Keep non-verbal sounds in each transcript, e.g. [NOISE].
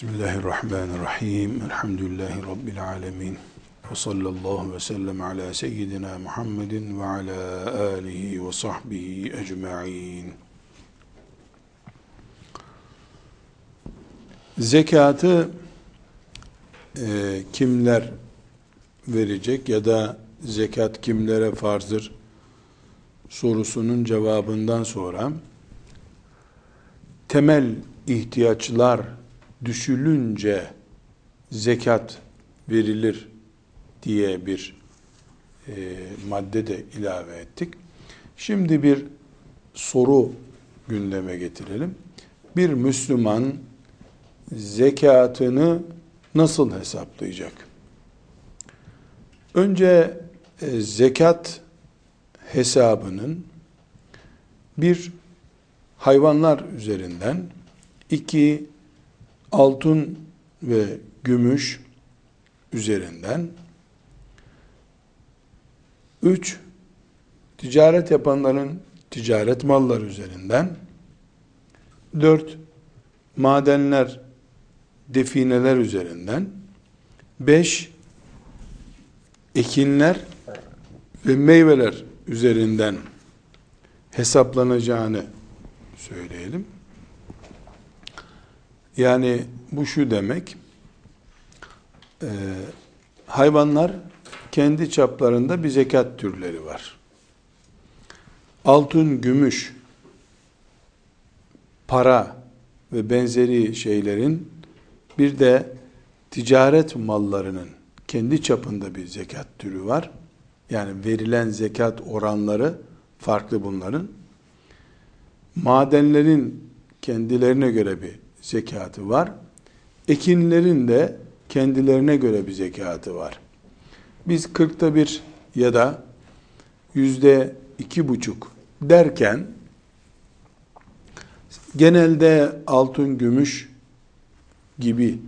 Bismillahirrahmanirrahim. Elhamdülillahi Rabbil alemin. Ve sallallahu ve sellem ala seyyidina Muhammedin ve ala alihi ve sahbihi ecma'in. Zekatı e, kimler verecek ya da zekat kimlere farzdır sorusunun cevabından sonra temel ihtiyaçlar düşülünce zekat verilir diye bir e, madde de ilave ettik. Şimdi bir soru gündeme getirelim. Bir Müslüman zekatını nasıl hesaplayacak? Önce e, zekat hesabının bir hayvanlar üzerinden, iki altın ve gümüş üzerinden, üç ticaret yapanların ticaret malları üzerinden, dört madenler, defineler üzerinden, beş ekinler ve meyveler üzerinden hesaplanacağını söyleyelim. Yani bu şu demek, e, hayvanlar kendi çaplarında bir zekat türleri var. Altın, gümüş, para ve benzeri şeylerin bir de ticaret mallarının kendi çapında bir zekat türü var. Yani verilen zekat oranları farklı bunların. Madenlerin kendilerine göre bir zekatı var. Ekinlerin de kendilerine göre bir zekatı var. Biz kırkta bir ya da yüzde iki buçuk derken genelde altın, gümüş gibi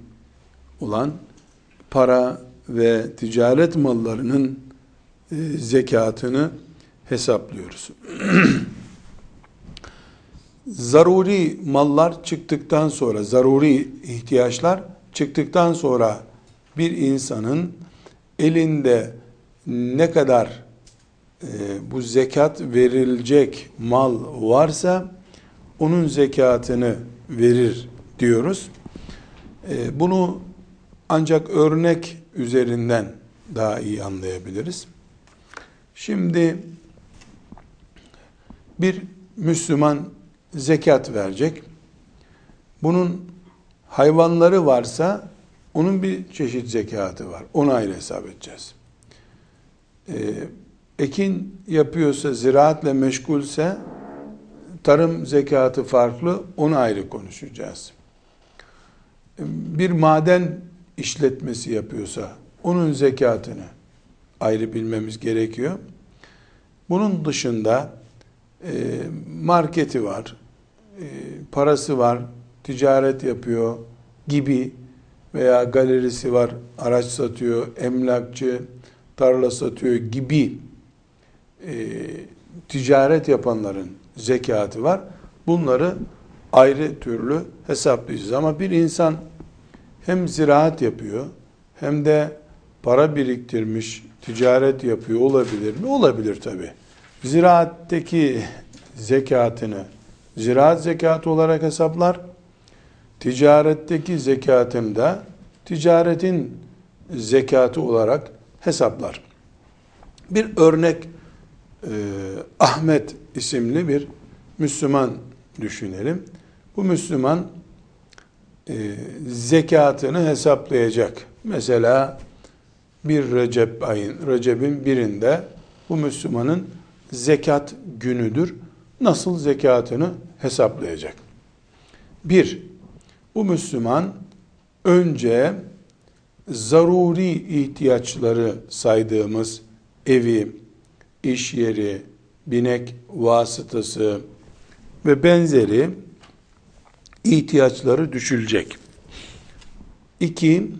olan para ve ticaret mallarının e, zekatını hesaplıyoruz. [CLEARS THROAT] zaruri mallar çıktıktan sonra, zaruri ihtiyaçlar çıktıktan sonra bir insanın elinde ne kadar e, bu zekat verilecek mal varsa onun zekatını verir diyoruz. E, bunu ancak örnek üzerinden daha iyi anlayabiliriz. Şimdi bir Müslüman zekat verecek. Bunun hayvanları varsa onun bir çeşit zekatı var. Onu ayrı hesap edeceğiz. Ee, ekin yapıyorsa, ziraatle meşgulse tarım zekatı farklı, onu ayrı konuşacağız. Bir maden işletmesi yapıyorsa onun zekatını ayrı bilmemiz gerekiyor. Bunun dışında e, marketi var, e, parası var, ticaret yapıyor gibi veya galerisi var, araç satıyor, emlakçı, tarla satıyor gibi e, ticaret yapanların zekatı var. Bunları ayrı türlü hesaplayacağız. Ama bir insan hem ziraat yapıyor hem de para biriktirmiş, ticaret yapıyor olabilir mi? Olabilir tabi. Ziraatteki zekatını ziraat zekatı olarak hesaplar. Ticaretteki zekatını da ticaretin zekatı olarak hesaplar. Bir örnek e, Ahmet isimli bir Müslüman düşünelim. Bu Müslüman e, zekatını hesaplayacak. Mesela bir Recep ayın, Recep'in birinde bu Müslümanın zekat günüdür. Nasıl zekatını hesaplayacak? Bir, bu Müslüman önce zaruri ihtiyaçları saydığımız evi, iş yeri, binek vasıtası ve benzeri ihtiyaçları düşülecek. İki,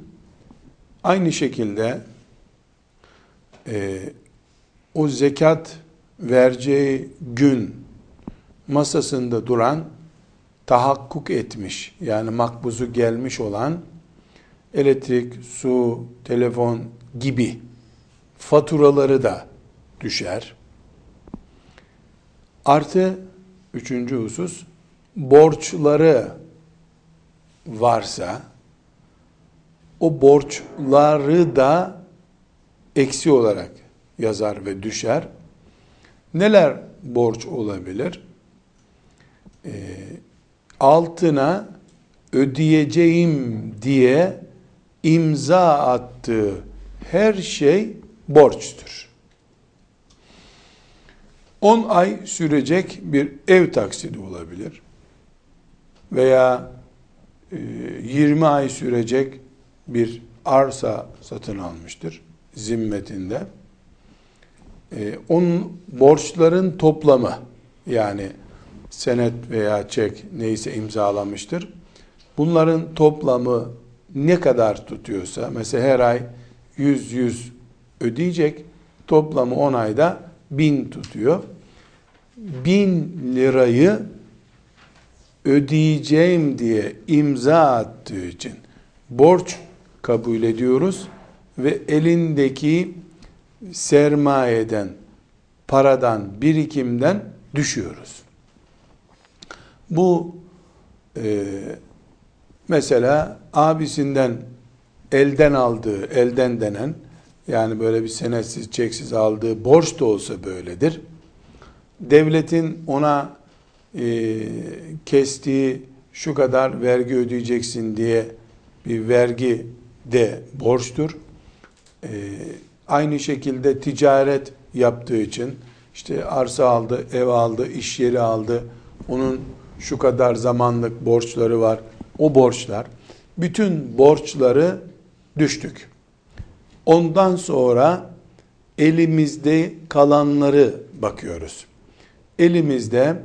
aynı şekilde e, o zekat vereceği gün masasında duran tahakkuk etmiş yani makbuzu gelmiş olan elektrik, su, telefon gibi faturaları da düşer. Artı üçüncü husus borçları varsa o borçları da eksi olarak yazar ve düşer. Neler borç olabilir? Ee, altına ödeyeceğim diye imza attığı her şey borçtur. 10 ay sürecek bir ev taksidi olabilir. Veya 20 e, ay sürecek bir arsa satın almıştır zimmetinde. E, onun borçların toplamı yani senet veya çek neyse imzalamıştır. Bunların toplamı ne kadar tutuyorsa mesela her ay 100 100 ödeyecek toplamı 10 ayda 1000 tutuyor. 1000 lirayı ödeyeceğim diye imza attığı için borç kabul ediyoruz ve elindeki sermayeden, paradan, birikimden düşüyoruz. Bu e, mesela abisinden elden aldığı, elden denen yani böyle bir senetsiz, çeksiz aldığı borç da olsa böyledir. Devletin ona e, kestiği şu kadar vergi ödeyeceksin diye bir vergi de borçtur. E, aynı şekilde ticaret yaptığı için işte arsa aldı, ev aldı, iş yeri aldı. Onun şu kadar zamanlık borçları var. O borçlar. Bütün borçları düştük. Ondan sonra elimizde kalanları bakıyoruz. Elimizde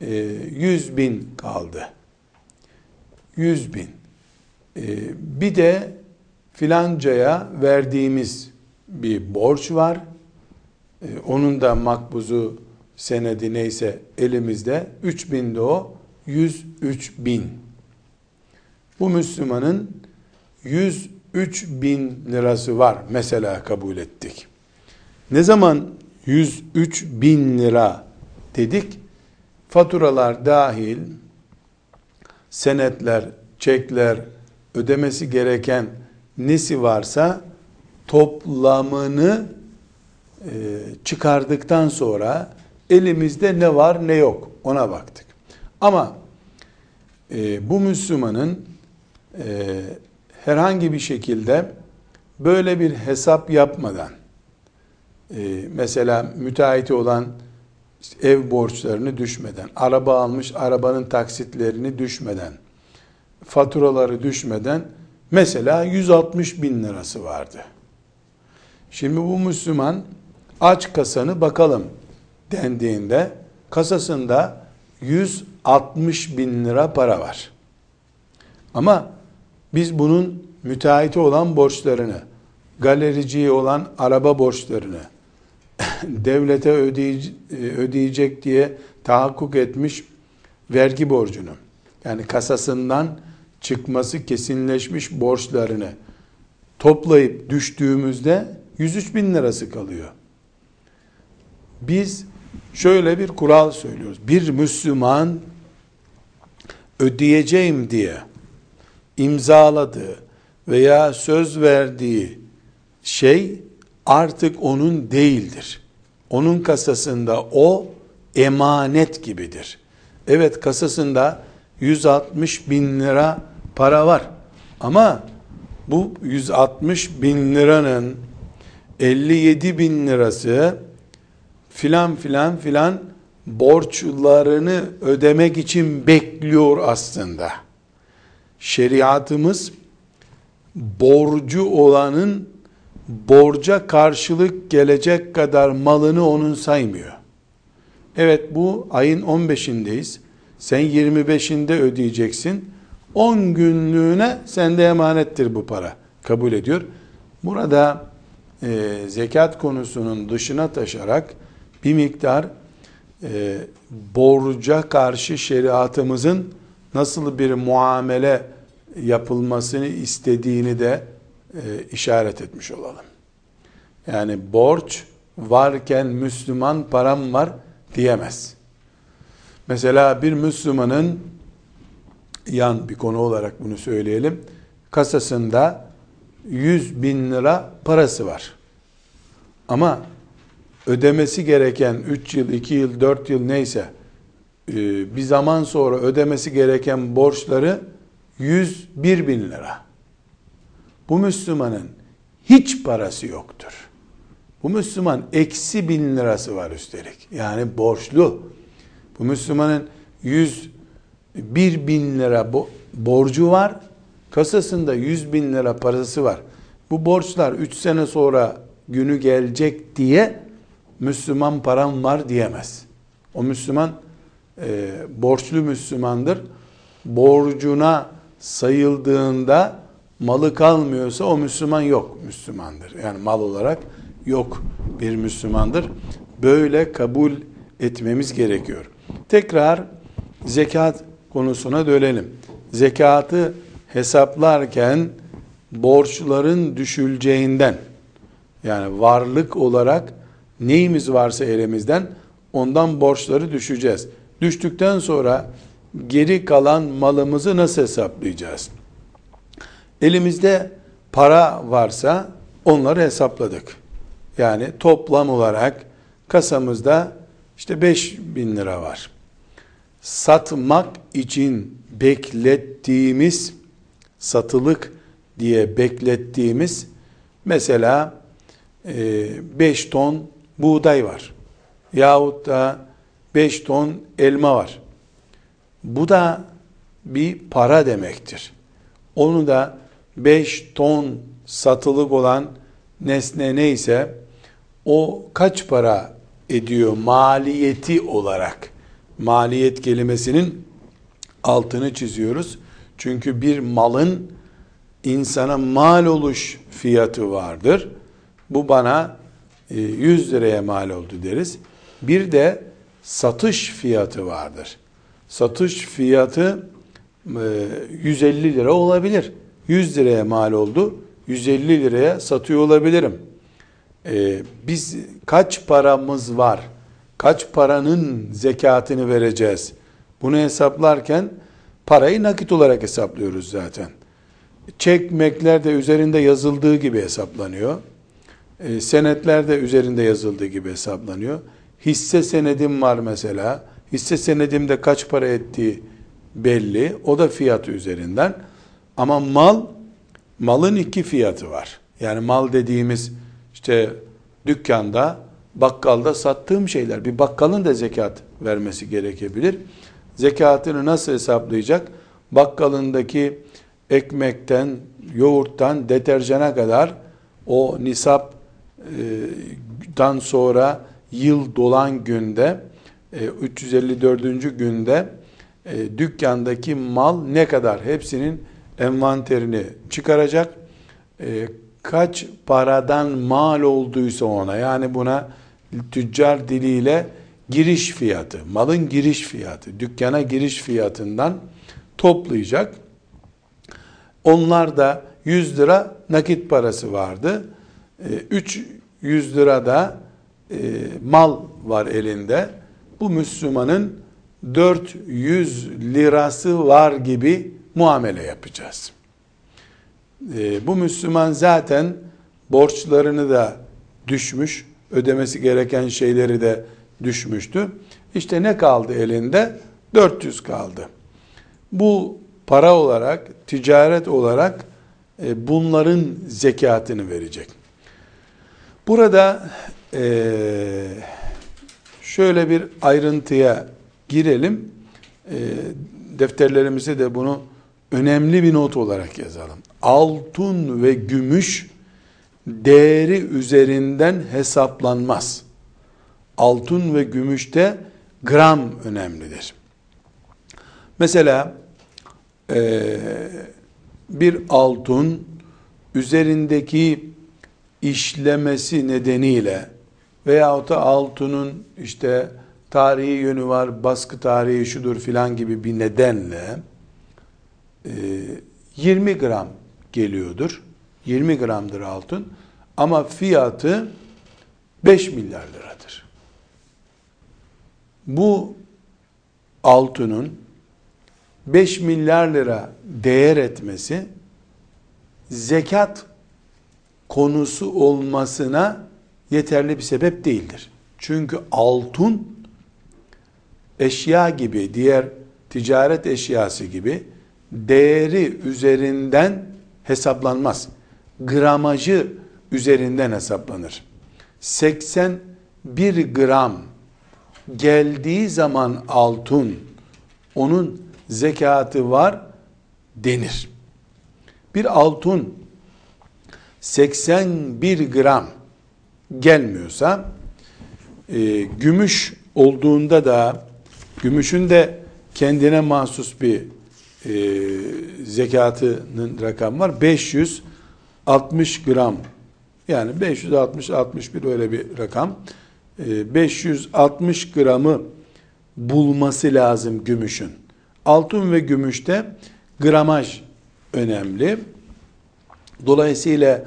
100 e, bin kaldı. 100 bin. E, bir de filancaya verdiğimiz bir borç var. E, onun da makbuzu senedi neyse elimizde. 3 bin de o. 103 bin. Bu Müslümanın 103 bin lirası var. Mesela kabul ettik. Ne zaman 103 bin lira dedik? Faturalar dahil, senetler, çekler, ödemesi gereken nesi varsa toplamını e, çıkardıktan sonra elimizde ne var ne yok ona baktık. Ama e, bu Müslümanın e, herhangi bir şekilde böyle bir hesap yapmadan e, mesela müteahhiti olan işte ev borçlarını düşmeden, araba almış arabanın taksitlerini düşmeden, faturaları düşmeden mesela 160 bin lirası vardı. Şimdi bu Müslüman aç kasanı bakalım dendiğinde kasasında 160 bin lira para var. Ama biz bunun müteahhiti olan borçlarını, galericiye olan araba borçlarını, [LAUGHS] devlete ödeyecek diye tahakkuk etmiş vergi borcunu, yani kasasından çıkması kesinleşmiş borçlarını toplayıp düştüğümüzde 103 bin lirası kalıyor. Biz şöyle bir kural söylüyoruz. Bir Müslüman ödeyeceğim diye imzaladığı veya söz verdiği şey artık onun değildir. Onun kasasında o emanet gibidir. Evet kasasında 160 bin lira para var. Ama bu 160 bin liranın 57 bin lirası filan filan filan borçlarını ödemek için bekliyor aslında. Şeriatımız borcu olanın borca karşılık gelecek kadar malını onun saymıyor. Evet bu ayın 15'indeyiz. Sen 25'inde ödeyeceksin. 10 günlüğüne sende emanettir bu para. Kabul ediyor. Burada e, zekat konusunun dışına taşarak bir miktar e, borca karşı şeriatımızın nasıl bir muamele yapılmasını istediğini de e, işaret etmiş olalım. Yani borç varken Müslüman param var diyemez. Mesela bir Müslümanın yan bir konu olarak bunu söyleyelim. Kasasında 100 bin lira parası var. Ama ödemesi gereken 3 yıl, 2 yıl, 4 yıl neyse e, bir zaman sonra ödemesi gereken borçları 101 bin lira. Bu Müslümanın hiç parası yoktur. Bu Müslüman eksi bin lirası var üstelik. Yani borçlu. Bu Müslümanın 101 bin lira borcu var. Kasasında 100 bin lira parası var. Bu borçlar 3 sene sonra günü gelecek diye Müslüman param var diyemez. O Müslüman e, borçlu Müslümandır. Borcuna sayıldığında malı kalmıyorsa o Müslüman yok Müslümandır. Yani mal olarak yok bir Müslümandır. Böyle kabul etmemiz gerekiyor. Tekrar zekat konusuna dönelim. Zekatı hesaplarken borçların düşüleceğinden yani varlık olarak neyimiz varsa elimizden ondan borçları düşeceğiz. Düştükten sonra geri kalan malımızı nasıl hesaplayacağız? Elimizde para varsa onları hesapladık. Yani toplam olarak kasamızda işte 5 bin lira var. Satmak için beklettiğimiz satılık diye beklettiğimiz mesela 5 e, ton buğday var. Yahut da 5 ton elma var. Bu da bir para demektir. Onu da 5 ton satılık olan nesne neyse o kaç para ediyor maliyeti olarak? Maliyet kelimesinin altını çiziyoruz. Çünkü bir malın insana mal oluş fiyatı vardır. Bu bana 100 e, liraya mal oldu deriz. Bir de satış fiyatı vardır. Satış fiyatı 150 e, lira olabilir. 100 liraya mal oldu. 150 liraya satıyor olabilirim. Ee, biz kaç paramız var? Kaç paranın zekatını vereceğiz? Bunu hesaplarken parayı nakit olarak hesaplıyoruz zaten. Çekmekler de üzerinde yazıldığı gibi hesaplanıyor. E, senetler de üzerinde yazıldığı gibi hesaplanıyor. Hisse senedim var mesela. Hisse senedimde kaç para ettiği belli. O da fiyatı üzerinden. Ama mal, malın iki fiyatı var. Yani mal dediğimiz işte dükkanda, bakkalda sattığım şeyler. Bir bakkalın da zekat vermesi gerekebilir. Zekatını nasıl hesaplayacak? Bakkalındaki ekmekten, yoğurttan, deterjana kadar o nisaptan sonra yıl dolan günde 354. E, günde e, dükkandaki mal ne kadar hepsinin envanterini çıkaracak. E, kaç paradan mal olduysa ona yani buna tüccar diliyle giriş fiyatı, malın giriş fiyatı, dükkana giriş fiyatından toplayacak. Onlar da 100 lira nakit parası vardı. 300 lira da mal var elinde. Bu Müslümanın 400 lirası var gibi muamele yapacağız. E, bu Müslüman zaten borçlarını da düşmüş, ödemesi gereken şeyleri de düşmüştü. İşte ne kaldı elinde? 400 kaldı. Bu para olarak, ticaret olarak e, bunların zekatını verecek. Burada e, şöyle bir ayrıntıya girelim. E, defterlerimize de bunu önemli bir not olarak yazalım. Altın ve gümüş değeri üzerinden hesaplanmaz. Altın ve gümüşte gram önemlidir. Mesela e, bir altın üzerindeki işlemesi nedeniyle veyahut da altının işte tarihi yönü var, baskı tarihi şudur filan gibi bir nedenle 20 e, gram geliyordur. 20 gramdır altın ama fiyatı 5 milyar liradır. Bu altının 5 milyar lira değer etmesi zekat konusu olmasına yeterli bir sebep değildir. Çünkü altın eşya gibi, diğer ticaret eşyası gibi değeri üzerinden hesaplanmaz. Gramajı üzerinden hesaplanır. 81 gram geldiği zaman altın onun zekatı var denir. Bir altın 81 gram gelmiyorsa e, gümüş olduğunda da gümüşün de kendine mahsus bir e, zekatının rakam var. 560 gram yani 560 61 öyle bir rakam. E, 560 gramı bulması lazım gümüşün. Altın ve gümüşte gramaj önemli. Dolayısıyla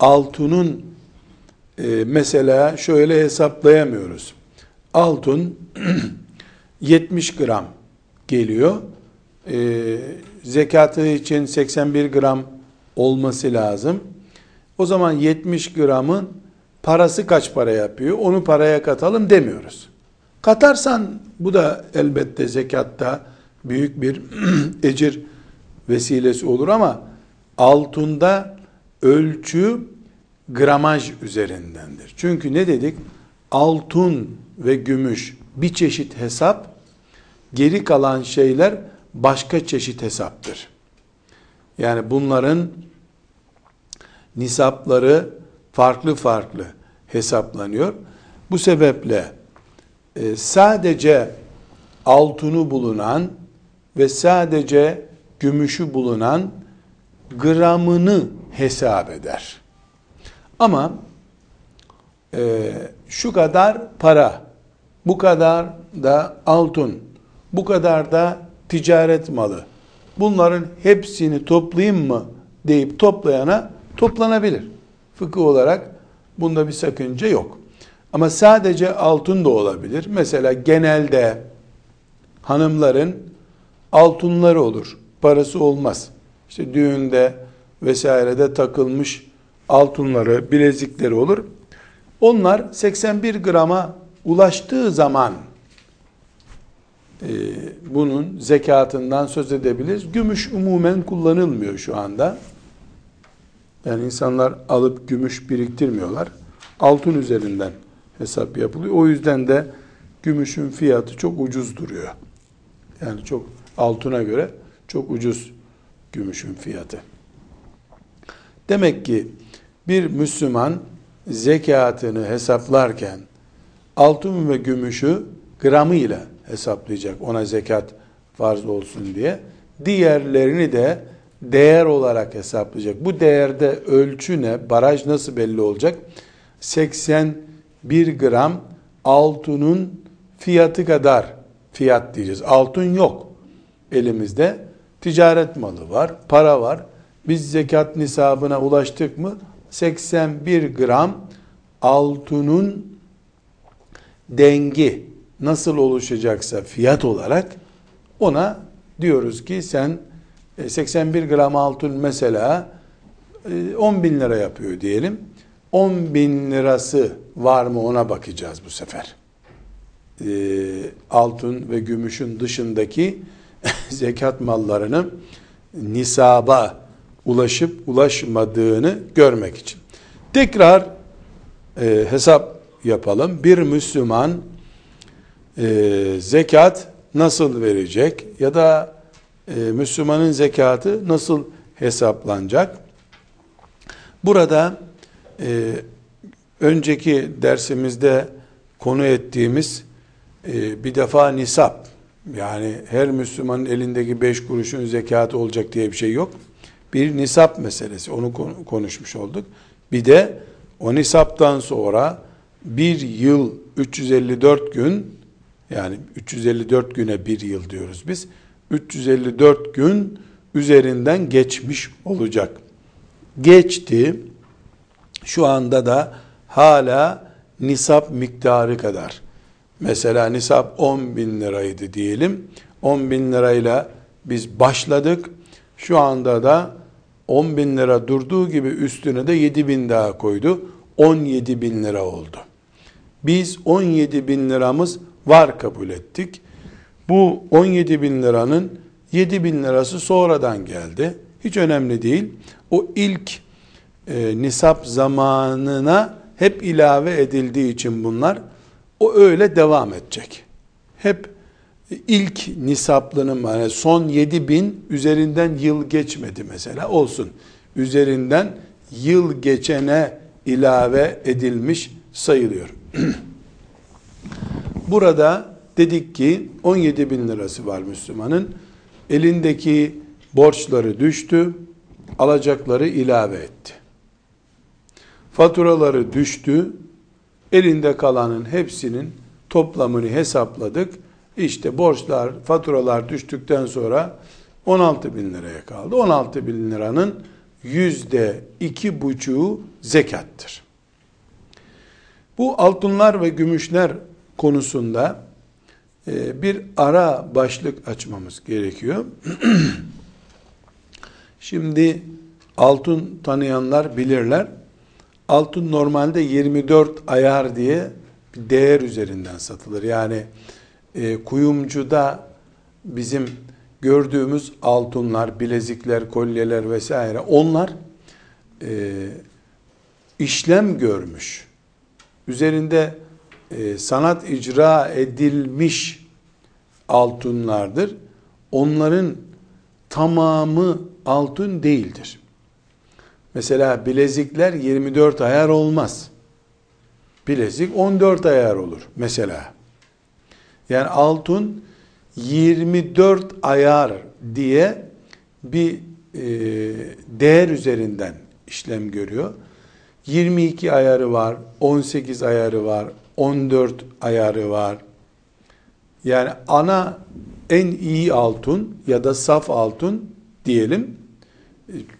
altının e, mesela şöyle hesaplayamıyoruz. Altın [CLEARS THROAT] 70 gram geliyor. E, zekatı için 81 gram olması lazım. O zaman 70 gramın parası kaç para yapıyor? Onu paraya katalım demiyoruz. Katarsan bu da elbette zekatta büyük bir [CLEARS THROAT] ecir vesilesi olur ama altında ölçü gramaj üzerindendir. Çünkü ne dedik? Altın ve gümüş bir çeşit hesap, geri kalan şeyler başka çeşit hesaptır. Yani bunların nisapları farklı farklı hesaplanıyor. Bu sebeple e, sadece altını bulunan ve sadece gümüşü bulunan gramını hesap eder. Ama e, şu kadar para, bu kadar da altın, bu kadar da ticaret malı. Bunların hepsini toplayayım mı deyip toplayana toplanabilir. Fıkıh olarak bunda bir sakınca yok. Ama sadece altın da olabilir. Mesela genelde hanımların altınları olur. Parası olmaz. İşte düğünde vesairede takılmış altınları, bilezikleri olur. Onlar 81 grama ulaştığı zaman e, bunun zekatından söz edebiliriz. Gümüş umumen kullanılmıyor şu anda. Yani insanlar alıp gümüş biriktirmiyorlar. Altın üzerinden hesap yapılıyor. O yüzden de gümüşün fiyatı çok ucuz duruyor. Yani çok altına göre çok ucuz gümüşün fiyatı. Demek ki bir Müslüman zekatını hesaplarken altın ve gümüşü gramıyla hesaplayacak ona zekat farz olsun diye. Diğerlerini de değer olarak hesaplayacak. Bu değerde ölçü ne? Baraj nasıl belli olacak? 81 gram altının fiyatı kadar fiyat diyeceğiz. Altın yok elimizde. Ticaret malı var, para var. Biz zekat nisabına ulaştık mı? 81 gram altının dengi nasıl oluşacaksa fiyat olarak ona diyoruz ki sen 81 e, gram altın mesela 10 e, bin lira yapıyor diyelim. 10 bin lirası var mı ona bakacağız bu sefer. E, altın ve gümüşün dışındaki [LAUGHS] zekat mallarını nisaba ulaşıp ulaşmadığını görmek için. Tekrar e, hesap yapalım. Bir Müslüman e, zekat nasıl verecek ya da e, Müslümanın zekatı nasıl hesaplanacak? Burada e, önceki dersimizde konu ettiğimiz e, bir defa nisap yani her Müslümanın elindeki beş kuruşun zekatı olacak diye bir şey yok. Bir nisap meselesi onu konuşmuş olduk. Bir de o nisaptan sonra bir yıl 354 gün Yani 354 güne bir yıl diyoruz biz. 354 gün üzerinden geçmiş olacak. Geçti. Şu anda da hala nisap miktarı kadar. Mesela nisap 10 bin liraydı diyelim. 10 bin lirayla biz başladık. Şu anda da 10 bin lira durduğu gibi üstüne de 7 bin daha koydu. 17 bin lira oldu. Biz 17 bin liramız var kabul ettik. Bu 17 bin liranın 7 bin lirası sonradan geldi. Hiç önemli değil. O ilk e, nisap zamanına hep ilave edildiği için bunlar o öyle devam edecek. Hep ilk nisaplının yani son 7 bin üzerinden yıl geçmedi mesela olsun. Üzerinden yıl geçene ilave edilmiş sayılıyor. [CLEARS THROAT] Burada dedik ki 17 bin lirası var Müslümanın. Elindeki borçları düştü, alacakları ilave etti. Faturaları düştü, elinde kalanın hepsinin toplamını hesapladık. İşte borçlar, faturalar düştükten sonra 16 bin liraya kaldı. 16 bin liranın yüzde iki buçuğu zekattır. Bu altınlar ve gümüşler konusunda e, bir ara başlık açmamız gerekiyor. [CLEARS THROAT] Şimdi altın tanıyanlar bilirler. Altın normalde 24 ayar diye bir değer üzerinden satılır. Yani e, kuyumcuda bizim gördüğümüz altınlar, bilezikler, kolyeler vesaire onlar e, işlem görmüş. Üzerinde e, sanat icra edilmiş altınlardır. Onların tamamı altın değildir. Mesela bilezikler 24 ayar olmaz. Bilezik 14 ayar olur mesela. Yani altın 24 ayar diye bir e, değer üzerinden işlem görüyor. 22 ayarı var, 18 ayarı var, 14 ayarı var. Yani ana en iyi altın ya da saf altın diyelim.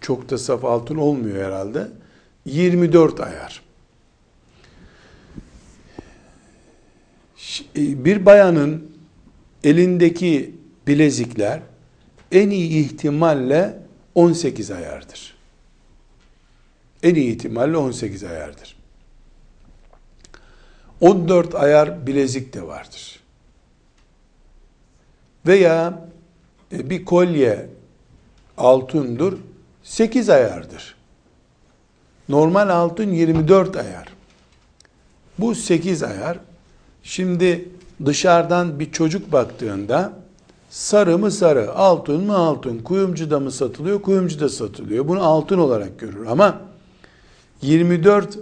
Çok da saf altın olmuyor herhalde. 24 ayar. E, bir bayanın elindeki bilezikler en iyi ihtimalle 18 ayardır. En iyi ihtimalle 18 ayardır. 14 ayar bilezik de vardır. Veya e, bir kolye altındır, 8 ayardır. Normal altın 24 ayar. Bu 8 ayar. Şimdi dışarıdan bir çocuk baktığında sarı mı sarı, altın mı altın, kuyumcuda mı satılıyor, kuyumcuda satılıyor. Bunu altın olarak görür ama 24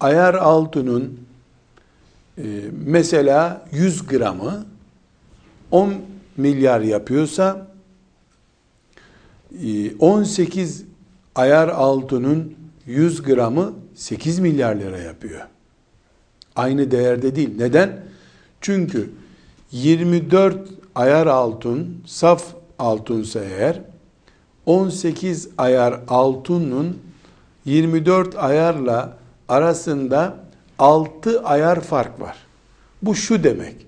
ayar altının e, mesela 100 gramı 10 milyar yapıyorsa 18 e, ayar altının 100 gramı 8 milyar lira yapıyor. Aynı değerde değil. Neden? Çünkü 24 ayar altın saf altınsa eğer 18 ayar altının 24 ayarla arasında 6 ayar fark var. Bu şu demek.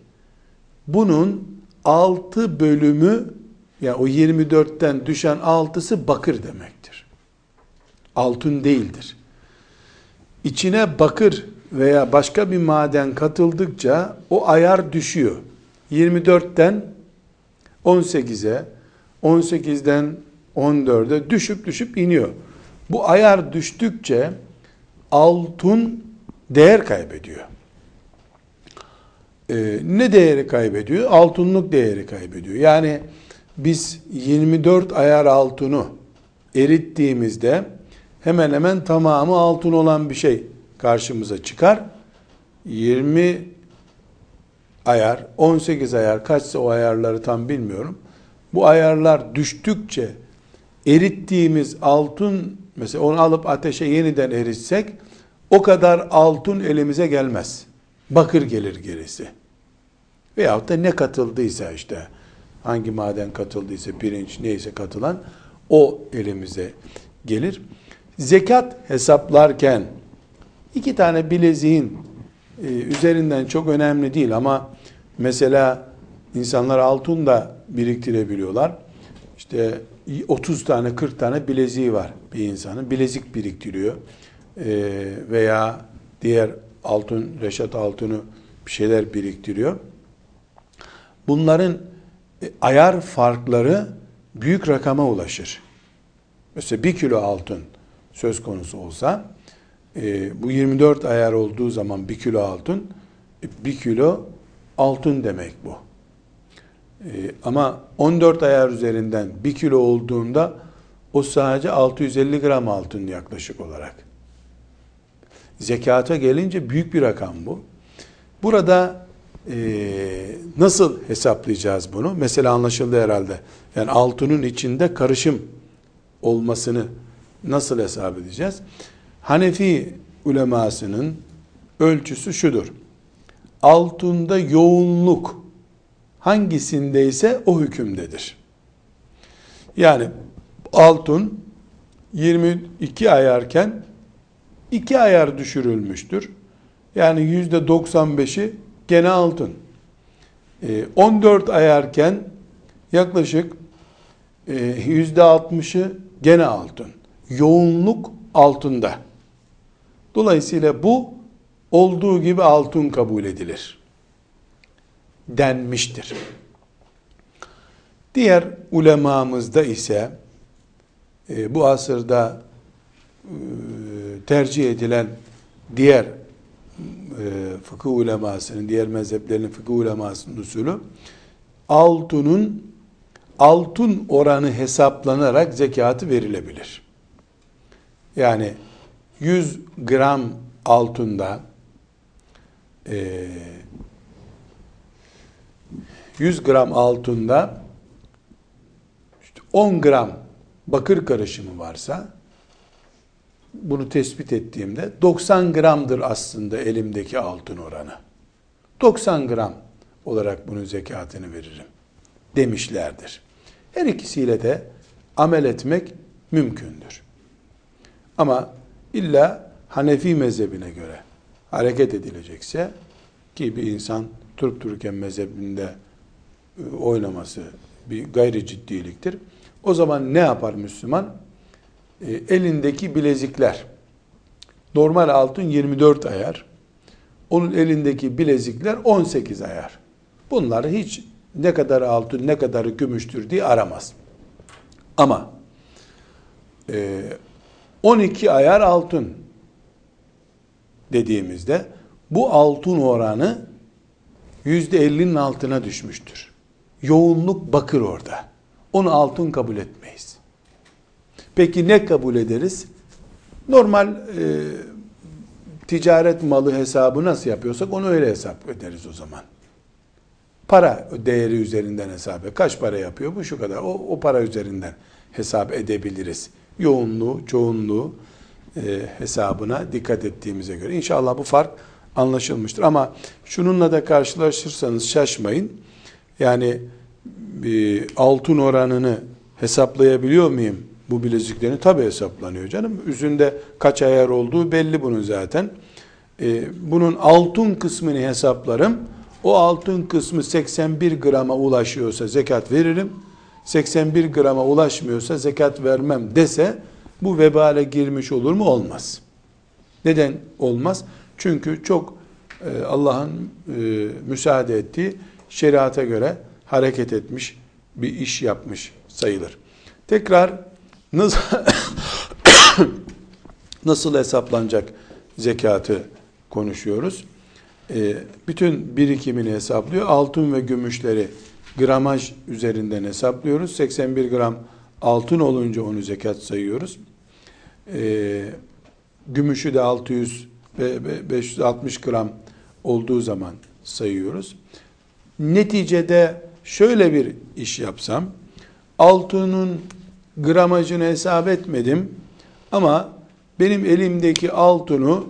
Bunun 6 bölümü yani o 24'ten düşen 6'sı bakır demektir. Altın değildir. İçine bakır veya başka bir maden katıldıkça o ayar düşüyor. 24'ten 18'e, 18'den 14'e düşüp düşüp iniyor. Bu ayar düştükçe altın değer kaybediyor. Ee, ne değeri kaybediyor? Altınlık değeri kaybediyor. Yani biz 24 ayar altını erittiğimizde hemen hemen tamamı altın olan bir şey karşımıza çıkar. 20 ayar, 18 ayar kaçsa o ayarları tam bilmiyorum. Bu ayarlar düştükçe erittiğimiz altın mesela onu alıp ateşe yeniden eritsek o kadar altın elimize gelmez. Bakır gelir gerisi. Veyahut da ne katıldıysa işte hangi maden katıldıysa pirinç neyse katılan o elimize gelir. Zekat hesaplarken iki tane bileziğin e, üzerinden çok önemli değil ama mesela insanlar altın da biriktirebiliyorlar. İşte 30 tane 40 tane bileziği var bir insanın. Bilezik biriktiriyor. E, veya diğer altın, reşat altını bir şeyler biriktiriyor. Bunların ayar farkları büyük rakama ulaşır. Mesela bir kilo altın söz konusu olsa e, bu 24 ayar olduğu zaman bir kilo altın e, bir kilo altın demek bu. E, ama 14 ayar üzerinden bir kilo olduğunda o sadece 650 gram altın yaklaşık olarak. Zekata gelince büyük bir rakam bu. Burada e, nasıl hesaplayacağız bunu? Mesela anlaşıldı herhalde. Yani altının içinde karışım olmasını nasıl hesap edeceğiz? Hanefi ulemasının ölçüsü şudur. Altında yoğunluk hangisindeyse o hükümdedir. Yani altın 22 ayarken 2 ayar düşürülmüştür. Yani yüzde 95'i gene altın. 14 ee, ayarken yaklaşık e, yüzde 60'ı gene altın. Yoğunluk altında. Dolayısıyla bu olduğu gibi altın kabul edilir. Denmiştir. Diğer ulemamızda ise e, bu asırda e, tercih edilen diğer e, fıkıh ulemasının, diğer mezheplerin fıkıh ulemasının usulü altının altın oranı hesaplanarak zekatı verilebilir. Yani 100 gram altında e, 100 gram altında işte 10 gram bakır karışımı varsa bunu tespit ettiğimde 90 gramdır aslında elimdeki altın oranı. 90 gram olarak bunun zekatını veririm demişlerdir. Her ikisiyle de amel etmek mümkündür. Ama illa Hanefi mezhebine göre hareket edilecekse ki bir insan durup dururken mezhebinde e, oynaması bir gayri ciddiliktir. O zaman ne yapar Müslüman? E, elindeki bilezikler normal altın 24 ayar. Onun elindeki bilezikler 18 ayar. Bunları hiç ne kadar altın ne kadar gümüştür diye aramaz. Ama e, 12 ayar altın dediğimizde bu altın oranı yüzde 50'nin altına düşmüştür. Yoğunluk bakır orada. Onu altın kabul etmeyiz. Peki ne kabul ederiz? Normal e, ticaret malı hesabı nasıl yapıyorsak onu öyle hesap ederiz o zaman. Para değeri üzerinden hesap Kaç para yapıyor? Bu şu kadar. O, o para üzerinden hesap edebiliriz. Yoğunluğu, çoğunluğu e, hesabına dikkat ettiğimize göre. İnşallah bu fark anlaşılmıştır. Ama şununla da karşılaşırsanız şaşmayın. Yani e, altın oranını hesaplayabiliyor muyum bu bileziklerin? Tabi hesaplanıyor canım. Üzünde kaç ayar olduğu belli bunun zaten. E, bunun altın kısmını hesaplarım. O altın kısmı 81 grama ulaşıyorsa zekat veririm. 81 grama ulaşmıyorsa zekat vermem dese bu vebale girmiş olur mu? Olmaz. Neden olmaz? Çünkü çok e, Allah'ın e, müsaade ettiği şeriata göre hareket etmiş bir iş yapmış sayılır. Tekrar nasıl [COUGHS] nasıl hesaplanacak zekatı konuşuyoruz. E, bütün birikimini hesaplıyor. Altın ve gümüşleri gramaj üzerinden hesaplıyoruz. 81 gram altın olunca onu zekat sayıyoruz. E, gümüşü de 600 ve 560 gram olduğu zaman sayıyoruz. Neticede şöyle bir iş yapsam, altının gramajını hesap etmedim ama benim elimdeki altını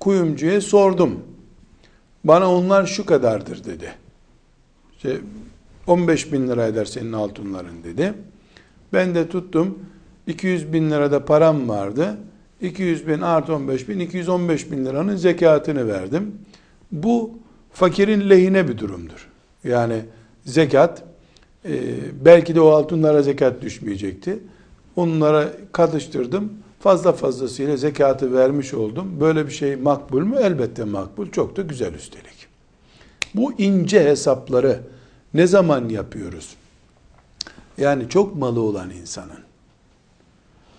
kuyumcuya sordum. Bana onlar şu kadardır dedi. işte 15 bin lira eder senin altınların dedi. Ben de tuttum 200 bin lirada param vardı. 200 bin artı 15 bin 215 bin liranın zekatını verdim. Bu fakirin lehine bir durumdur. Yani zekat e, belki de o altınlara zekat düşmeyecekti. Onlara katıştırdım. Fazla fazlasıyla zekatı vermiş oldum. Böyle bir şey makbul mü? Elbette makbul. Çok da güzel üstelik. Bu ince hesapları ne zaman yapıyoruz? Yani çok malı olan insanın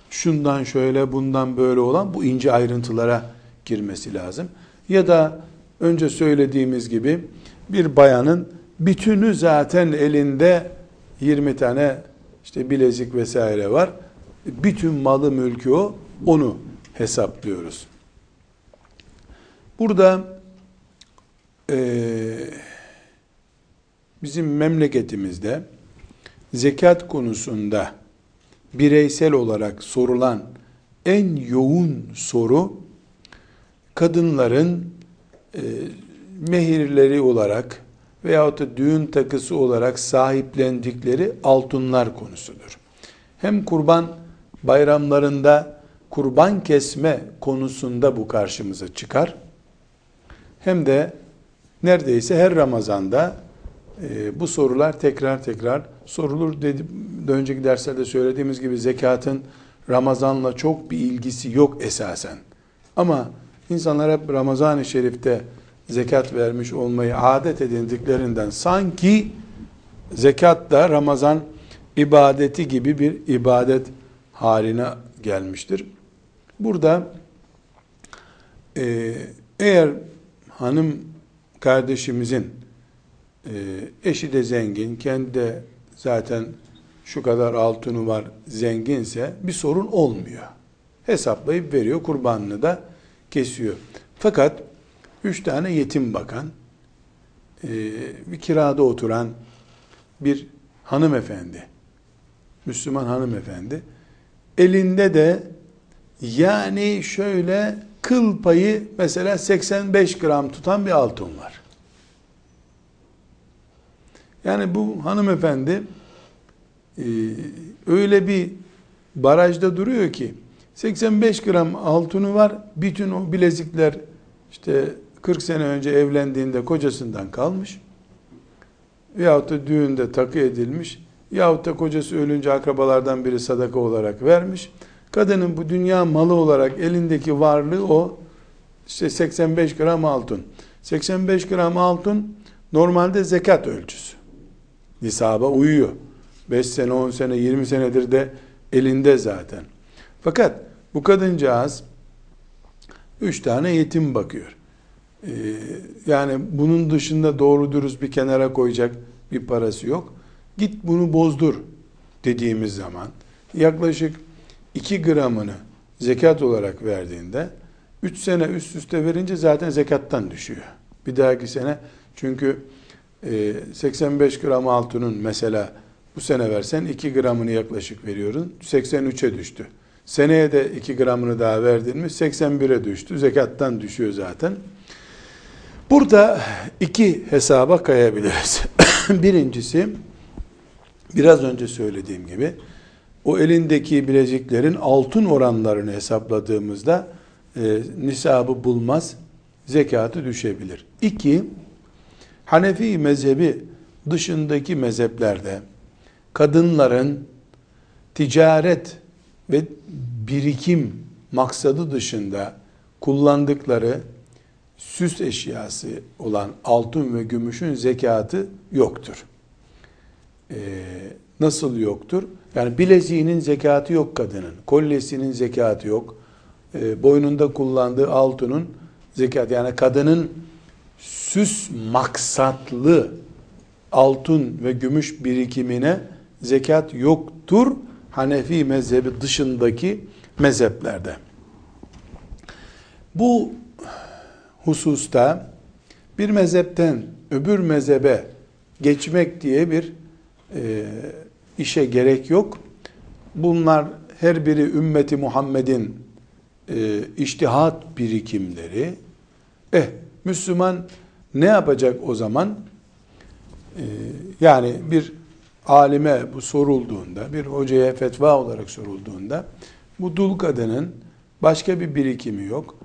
şundan şöyle bundan böyle olan bu ince ayrıntılara girmesi lazım. Ya da önce söylediğimiz gibi bir bayanın bütünü zaten elinde 20 tane işte bilezik vesaire var. Bütün malı mülkü o. Onu hesaplıyoruz. Burada e, bizim memleketimizde zekat konusunda bireysel olarak sorulan en yoğun soru kadınların e, mehirleri olarak veyahut da düğün takısı olarak sahiplendikleri altınlar konusudur. Hem kurban bayramlarında kurban kesme konusunda bu karşımıza çıkar. Hem de neredeyse her Ramazan'da e, bu sorular tekrar tekrar sorulur. Dedi, önceki derslerde söylediğimiz gibi zekatın Ramazan'la çok bir ilgisi yok esasen. Ama insanlar hep Ramazan-ı Şerif'te zekat vermiş olmayı adet edindiklerinden sanki zekat da Ramazan ibadeti gibi bir ibadet haline gelmiştir. Burada e, eğer hanım kardeşimizin e, eşi de zengin, kendi de zaten şu kadar altını var zenginse bir sorun olmuyor. Hesaplayıp veriyor, kurbanını da kesiyor. Fakat üç tane yetim bakan, e, bir kirada oturan bir hanımefendi, Müslüman hanımefendi, elinde de yani şöyle kıl payı mesela 85 gram tutan bir altın var. Yani bu hanımefendi e, öyle bir barajda duruyor ki 85 gram altını var. Bütün o bilezikler işte 40 sene önce evlendiğinde kocasından kalmış. Yahut da düğünde takı edilmiş. Yahut da kocası ölünce akrabalardan biri sadaka olarak vermiş. Kadının bu dünya malı olarak elindeki varlığı o işte 85 gram altın. 85 gram altın normalde zekat ölçüsü. Nisaba uyuyor. 5 sene, 10 sene, 20 senedir de elinde zaten. Fakat bu kadıncağız 3 tane yetim bakıyor. Ee, yani bunun dışında doğru dürüst bir kenara koyacak bir parası yok. Git bunu bozdur dediğimiz zaman yaklaşık 2 gramını zekat olarak verdiğinde 3 sene üst üste verince zaten zekattan düşüyor. Bir dahaki sene çünkü 85 e, gram altının mesela bu sene versen 2 gramını yaklaşık veriyorsun. 83'e düştü. Seneye de 2 gramını daha verdin mi 81'e düştü. Zekattan düşüyor zaten. Burada iki hesaba kayabiliriz. [COUGHS] Birincisi biraz önce söylediğim gibi o elindeki bileziklerin altın oranlarını hesapladığımızda e, nisabı bulmaz, zekatı düşebilir. İki, Hanefi mezhebi dışındaki mezheplerde kadınların ticaret ve birikim maksadı dışında kullandıkları süs eşyası olan altın ve gümüşün zekatı yoktur. Ee, nasıl yoktur? Yani bileziğinin zekatı yok kadının, kolyesinin zekatı yok, ee, boynunda kullandığı altının zekat yani kadının süs maksatlı altın ve gümüş birikimine zekat yoktur Hanefi mezhebi dışındaki mezheplerde. Bu hususta bir mezhepten öbür mezhebe geçmek diye bir e, işe gerek yok. Bunlar her biri ümmeti Muhammed'in e, iştihat birikimleri. Eh Müslüman ne yapacak o zaman? Ee, yani bir alime bu sorulduğunda, bir hocaya fetva olarak sorulduğunda bu dul kadının başka bir birikimi yok.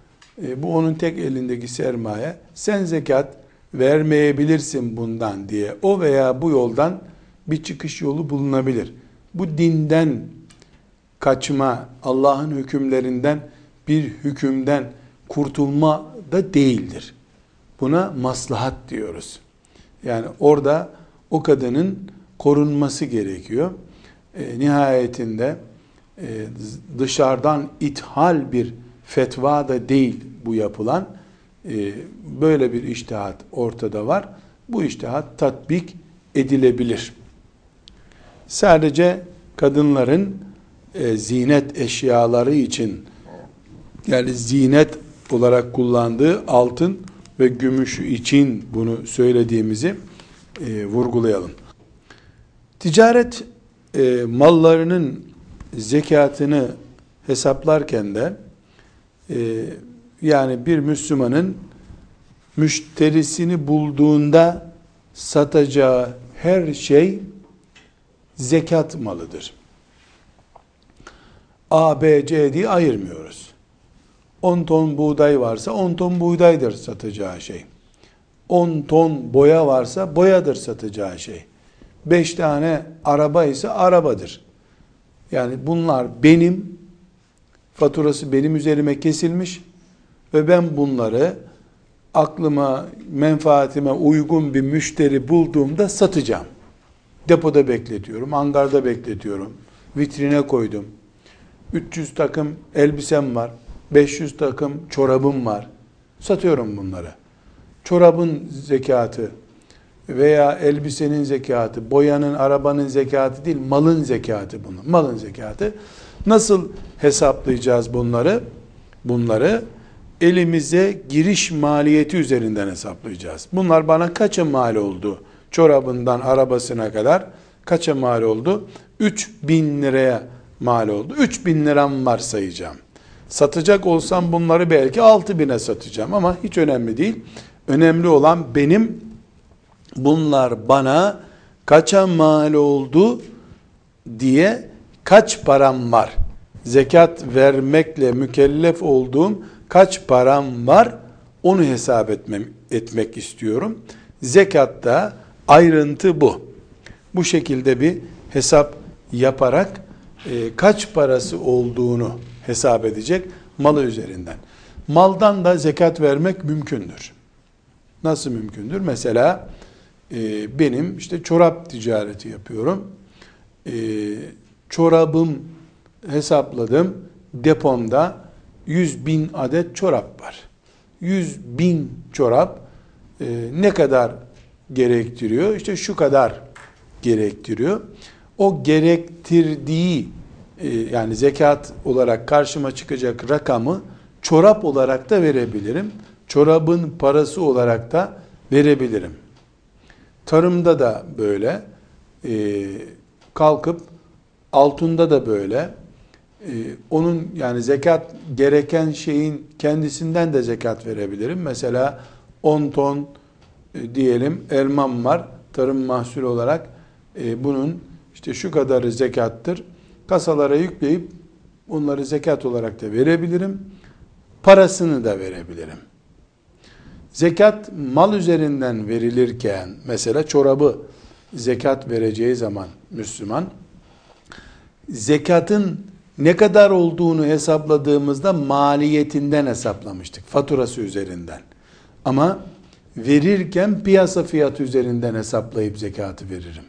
Ee, bu onun tek elindeki sermaye. Sen zekat vermeyebilirsin bundan diye o veya bu yoldan bir çıkış yolu bulunabilir. Bu dinden kaçma, Allah'ın hükümlerinden bir hükümden kurtulma da değildir. Buna maslahat diyoruz. Yani orada o kadının korunması gerekiyor. E, nihayetinde e, dışarıdan ithal bir fetva da değil bu yapılan. E, böyle bir iştihat ortada var. Bu iştihat tatbik edilebilir. Sadece kadınların e, zinet eşyaları için yani zinet olarak kullandığı altın ve gümüşü için bunu söylediğimizi e, vurgulayalım. Ticaret e, mallarının zekatını hesaplarken de e, yani bir Müslümanın müşterisini bulduğunda satacağı her şey zekat malıdır. A, B, C diye ayırmıyoruz. 10 ton buğday varsa 10 ton buğdaydır satacağı şey. 10 ton boya varsa boyadır satacağı şey. 5 tane araba ise arabadır. Yani bunlar benim, faturası benim üzerime kesilmiş ve ben bunları aklıma, menfaatime uygun bir müşteri bulduğumda satacağım. Depoda bekletiyorum, hangarda bekletiyorum, vitrine koydum. 300 takım elbisem var, 500 takım çorabım var. Satıyorum bunları. Çorabın zekatı veya elbisenin zekatı, boyanın, arabanın zekatı değil, malın zekatı bunu. Malın zekatı. Nasıl hesaplayacağız bunları? Bunları elimize giriş maliyeti üzerinden hesaplayacağız. Bunlar bana kaça mal oldu? Çorabından arabasına kadar kaça mal oldu? 3 bin liraya mal oldu. 3 bin liram var sayacağım. Satacak olsam bunları belki 6 bine satacağım ama hiç önemli değil. Önemli olan benim bunlar bana kaça mal oldu diye kaç param var? Zekat vermekle mükellef olduğum kaç param var? Onu hesap etmem, etmek istiyorum. Zekatta ayrıntı bu. Bu şekilde bir hesap yaparak e, kaç parası olduğunu hesap edecek malı üzerinden. Maldan da zekat vermek mümkündür. Nasıl mümkündür? Mesela e, benim işte çorap ticareti yapıyorum. E, çorabım hesapladım. Depomda 100 bin adet çorap var. 100 bin çorap e, ne kadar gerektiriyor? İşte şu kadar gerektiriyor. O gerektirdiği e, yani zekat olarak karşıma çıkacak rakamı çorap olarak da verebilirim. Çorabın parası olarak da verebilirim. Tarımda da böyle. E, kalkıp altında da böyle. E, onun yani zekat gereken şeyin kendisinden de zekat verebilirim. Mesela 10 ton e, diyelim elmam var tarım mahsulü olarak. E, bunun işte şu kadarı zekattır kasalara yükleyip onları zekat olarak da verebilirim. Parasını da verebilirim. Zekat mal üzerinden verilirken mesela çorabı zekat vereceği zaman Müslüman zekatın ne kadar olduğunu hesapladığımızda maliyetinden hesaplamıştık. Faturası üzerinden. Ama verirken piyasa fiyatı üzerinden hesaplayıp zekatı veririm.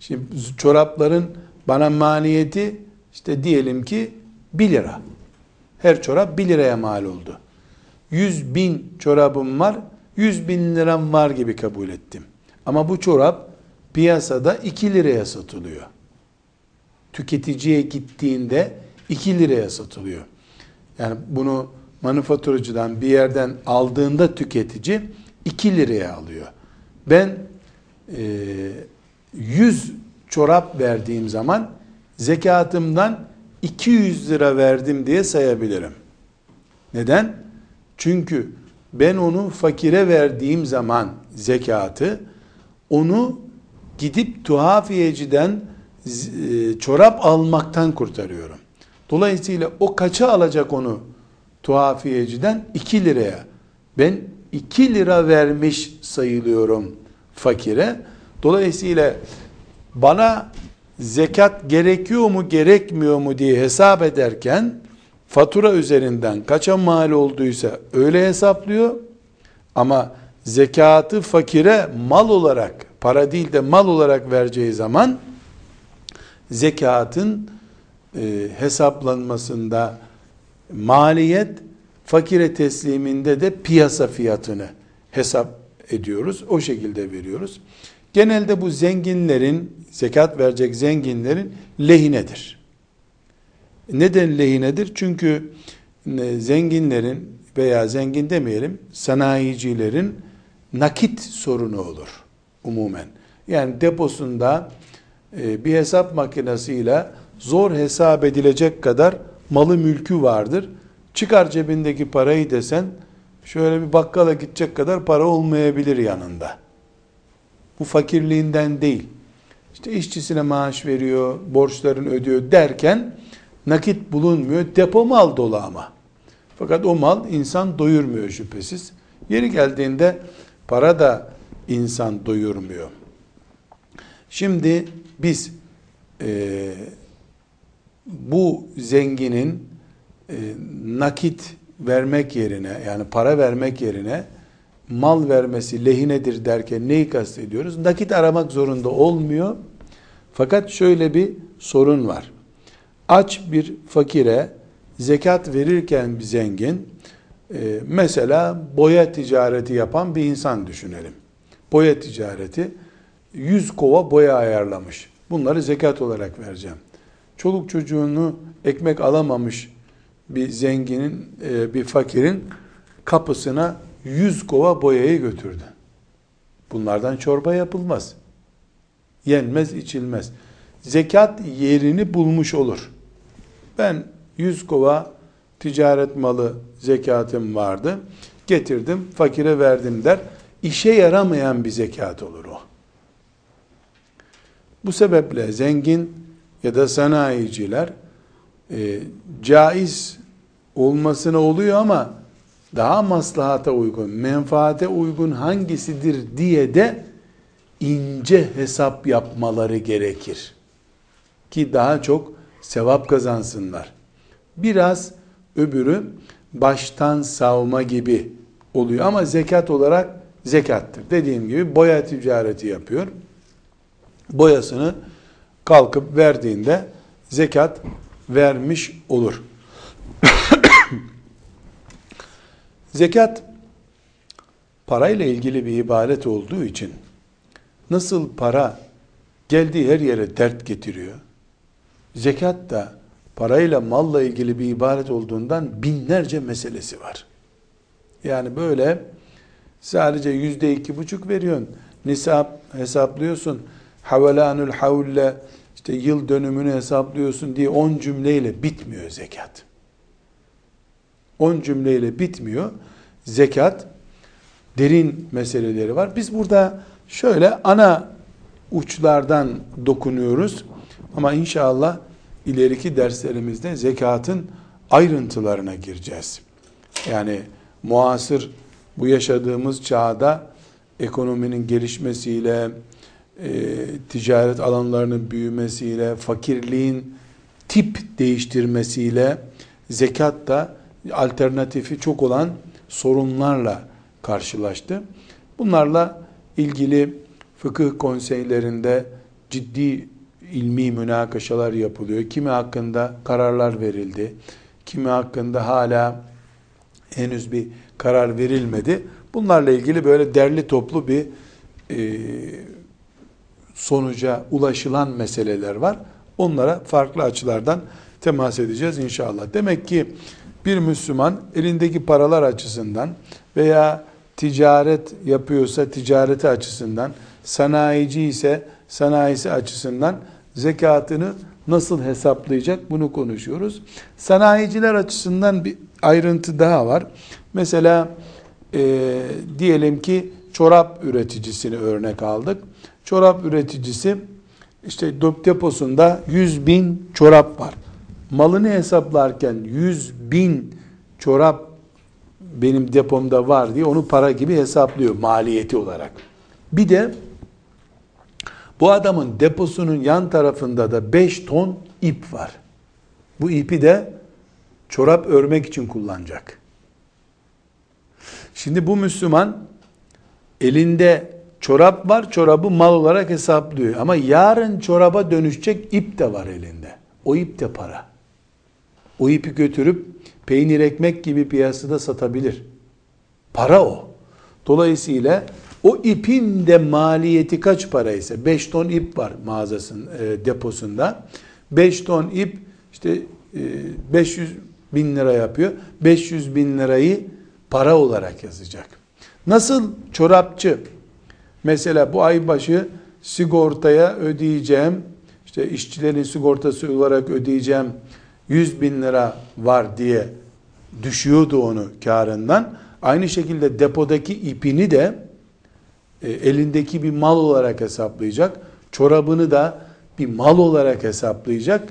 Şimdi çorapların bana maliyeti işte diyelim ki 1 lira. Her çorap 1 liraya mal oldu. 100 bin çorabım var, 100 bin liram var gibi kabul ettim. Ama bu çorap piyasada 2 liraya satılıyor. Tüketiciye gittiğinde 2 liraya satılıyor. Yani bunu manifaturacıdan bir yerden aldığında tüketici 2 liraya alıyor. Ben e, 100 çorap verdiğim zaman zekatımdan 200 lira verdim diye sayabilirim. Neden? Çünkü ben onu fakire verdiğim zaman zekatı onu gidip tuhafiyeciden e, çorap almaktan kurtarıyorum. Dolayısıyla o kaça alacak onu tuhafiyeciden? 2 liraya. Ben 2 lira vermiş sayılıyorum fakire. Dolayısıyla bana zekat gerekiyor mu gerekmiyor mu diye hesap ederken fatura üzerinden kaça mal olduysa öyle hesaplıyor. Ama zekatı fakire mal olarak, para değil de mal olarak vereceği zaman zekatın e, hesaplanmasında maliyet fakire tesliminde de piyasa fiyatını hesap ediyoruz. O şekilde veriyoruz. Genelde bu zenginlerin, zekat verecek zenginlerin lehinedir. Neden lehinedir? Çünkü e, zenginlerin veya zengin demeyelim, sanayicilerin nakit sorunu olur umumen. Yani deposunda e, bir hesap makinesiyle zor hesap edilecek kadar malı mülkü vardır. Çıkar cebindeki parayı desen şöyle bir bakkala gidecek kadar para olmayabilir yanında. Bu fakirliğinden değil. İşte işçisine maaş veriyor, borçlarını ödüyor derken nakit bulunmuyor. Depo mal dolu ama. Fakat o mal insan doyurmuyor şüphesiz. Yeri geldiğinde para da insan doyurmuyor. Şimdi biz e, bu zenginin e, nakit vermek yerine yani para vermek yerine mal vermesi lehinedir derken neyi kastediyoruz? Nakit aramak zorunda olmuyor. Fakat şöyle bir sorun var. Aç bir fakire zekat verirken bir zengin e, mesela boya ticareti yapan bir insan düşünelim. Boya ticareti 100 kova boya ayarlamış. Bunları zekat olarak vereceğim. Çoluk çocuğunu ekmek alamamış bir zenginin, e, bir fakirin kapısına 100 kova boyayı götürdü. Bunlardan çorba yapılmaz. Yenmez, içilmez. Zekat yerini bulmuş olur. Ben 100 kova ticaret malı zekatım vardı. Getirdim, fakire verdim der. İşe yaramayan bir zekat olur o. Bu sebeple zengin ya da sanayiciler e, caiz olmasına oluyor ama daha maslahata uygun, menfaate uygun hangisidir diye de ince hesap yapmaları gerekir. Ki daha çok sevap kazansınlar. Biraz öbürü baştan savma gibi oluyor ama zekat olarak zekattır. Dediğim gibi boya ticareti yapıyor. Boyasını kalkıp verdiğinde zekat vermiş olur. [COUGHS] zekat parayla ilgili bir ibadet olduğu için nasıl para geldiği her yere dert getiriyor. Zekat da parayla malla ilgili bir ibaret olduğundan binlerce meselesi var. Yani böyle sadece yüzde iki buçuk veriyorsun. Nisap hesaplıyorsun. Havalanül havle işte yıl dönümünü hesaplıyorsun diye on cümleyle bitmiyor zekat. On cümleyle bitmiyor. Zekat derin meseleleri var. Biz burada şöyle ana uçlardan dokunuyoruz. Ama inşallah ileriki derslerimizde zekatın ayrıntılarına gireceğiz. Yani muasır bu yaşadığımız çağda ekonominin gelişmesiyle, e, ticaret alanlarının büyümesiyle, fakirliğin tip değiştirmesiyle zekat da alternatifi çok olan sorunlarla karşılaştı. Bunlarla ilgili fıkıh konseylerinde ciddi ilmi münakaşalar yapılıyor. Kimi hakkında kararlar verildi. Kimi hakkında hala henüz bir karar verilmedi. Bunlarla ilgili böyle derli toplu bir e, sonuca ulaşılan meseleler var. Onlara farklı açılardan temas edeceğiz inşallah. Demek ki bir Müslüman elindeki paralar açısından veya ticaret yapıyorsa ticareti açısından, sanayici ise sanayisi açısından zekatını nasıl hesaplayacak bunu konuşuyoruz. Sanayiciler açısından bir ayrıntı daha var. Mesela e, diyelim ki çorap üreticisini örnek aldık. Çorap üreticisi işte deposunda 100 bin çorap var. Malını hesaplarken 100 bin çorap benim depomda var diye onu para gibi hesaplıyor maliyeti olarak. Bir de bu adamın deposunun yan tarafında da 5 ton ip var. Bu ipi de çorap örmek için kullanacak. Şimdi bu Müslüman elinde çorap var, çorabı mal olarak hesaplıyor. Ama yarın çoraba dönüşecek ip de var elinde. O ip de para. O ipi götürüp peynir ekmek gibi piyasada satabilir. Para o. Dolayısıyla o ipin de maliyeti kaç para ise 5 ton ip var mağazasının e, deposunda. 5 ton ip işte e, 500 bin lira yapıyor. 500 bin lirayı para olarak yazacak. Nasıl çorapçı mesela bu ay başı sigortaya ödeyeceğim işte işçilerin sigortası olarak ödeyeceğim 100 bin lira var diye düşüyordu onu karından. Aynı şekilde depodaki ipini de e, elindeki bir mal olarak hesaplayacak. Çorabını da bir mal olarak hesaplayacak.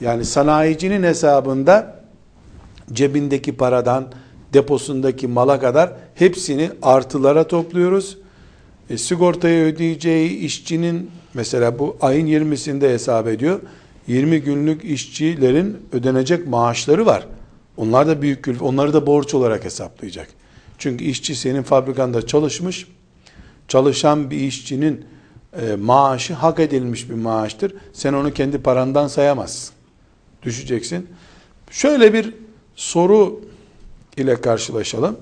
Yani sanayicinin hesabında cebindeki paradan deposundaki mala kadar hepsini artılara topluyoruz. E, sigortaya ödeyeceği işçinin mesela bu ayın 20'sinde hesap ediyor. 20 günlük işçilerin ödenecek maaşları var. Onlar da büyük külf, onları da borç olarak hesaplayacak. Çünkü işçi senin fabrikanda çalışmış, çalışan bir işçinin e, maaşı hak edilmiş bir maaştır. Sen onu kendi parandan sayamazsın. Düşeceksin. Şöyle bir soru ile karşılaşalım.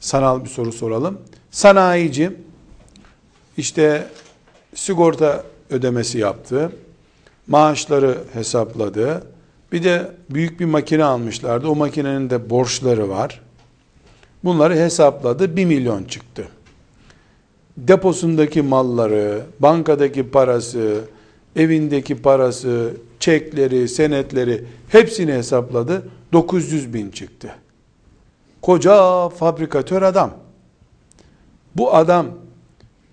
Sanal bir soru soralım. Sanayici işte sigorta ödemesi yaptı. Maaşları hesapladı. Bir de büyük bir makine almışlardı. O makinenin de borçları var. Bunları hesapladı. 1 milyon çıktı. Deposundaki malları, bankadaki parası, evindeki parası, çekleri, senetleri hepsini hesapladı. 900 bin çıktı. Koca fabrikatör adam. Bu adam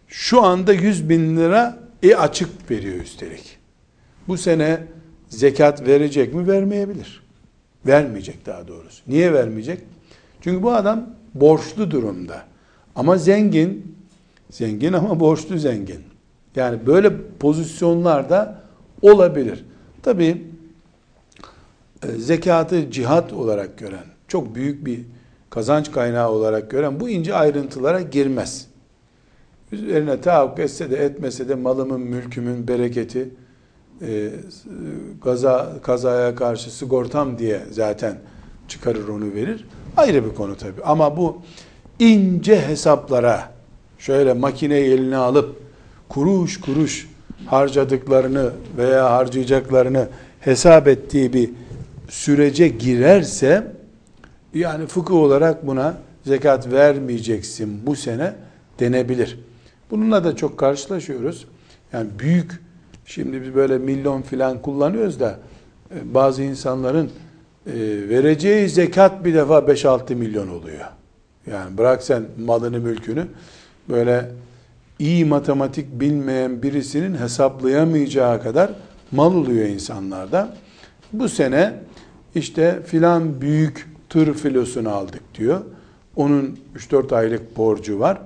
şu anda 100 bin lira e açık veriyor üstelik. Bu sene zekat verecek mi? Vermeyebilir. Vermeyecek daha doğrusu. Niye vermeyecek? Çünkü bu adam borçlu durumda. Ama zengin, zengin ama borçlu zengin. Yani böyle pozisyonlarda olabilir. Tabi e, zekatı cihat olarak gören, çok büyük bir kazanç kaynağı olarak gören bu ince ayrıntılara girmez. Üzerine tahakkuk etse de etmese de malımın, mülkümün bereketi, e, kaza, kazaya karşı sigortam diye zaten çıkarır onu verir. Ayrı bir konu tabi. Ama bu ince hesaplara şöyle makineyi eline alıp kuruş kuruş harcadıklarını veya harcayacaklarını hesap ettiği bir sürece girerse yani fıkıh olarak buna zekat vermeyeceksin bu sene denebilir. Bununla da çok karşılaşıyoruz. Yani büyük şimdi biz böyle milyon filan kullanıyoruz da e, bazı insanların e, vereceği zekat bir defa 5-6 milyon oluyor. Yani bırak sen malını mülkünü böyle iyi matematik bilmeyen birisinin hesaplayamayacağı kadar mal oluyor insanlarda. Bu sene işte filan büyük tır filosunu aldık diyor. Onun 3-4 aylık borcu var.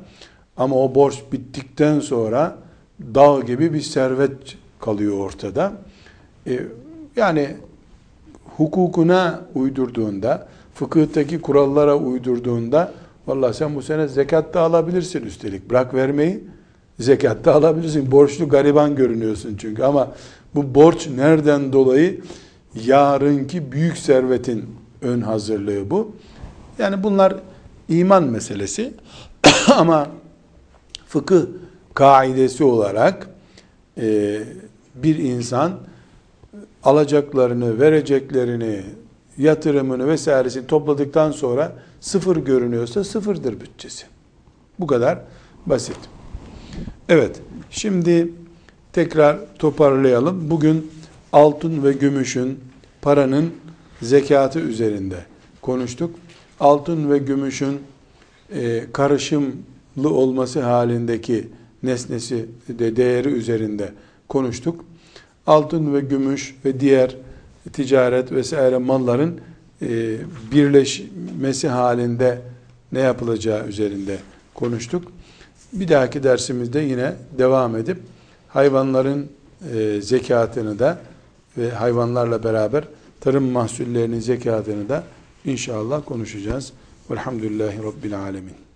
Ama o borç bittikten sonra dağ gibi bir servet kalıyor ortada. Ee, yani hukukuna uydurduğunda, fıkıhtaki kurallara uydurduğunda, vallahi sen bu sene zekat da alabilirsin üstelik. Bırak vermeyi, zekat da alabilirsin. Borçlu gariban görünüyorsun çünkü. Ama bu borç nereden dolayı? Yarınki büyük servetin ön hazırlığı bu. Yani bunlar iman meselesi. [COUGHS] Ama fıkıh kaidesi olarak e, bir insan alacaklarını, vereceklerini, yatırımını vesairesini topladıktan sonra sıfır görünüyorsa sıfırdır bütçesi. Bu kadar basit. Evet, şimdi tekrar toparlayalım. Bugün altın ve gümüşün, paranın zekatı üzerinde konuştuk. Altın ve gümüşün e, karışım olması halindeki nesnesi de değeri üzerinde konuştuk. Altın ve gümüş ve diğer ticaret vesaire malların e, birleşmesi halinde ne yapılacağı üzerinde konuştuk. Bir dahaki dersimizde yine devam edip hayvanların e, zekatını da ve hayvanlarla beraber tarım mahsullerinin zekatını da inşallah konuşacağız. Velhamdülillahi Rabbil Alemin.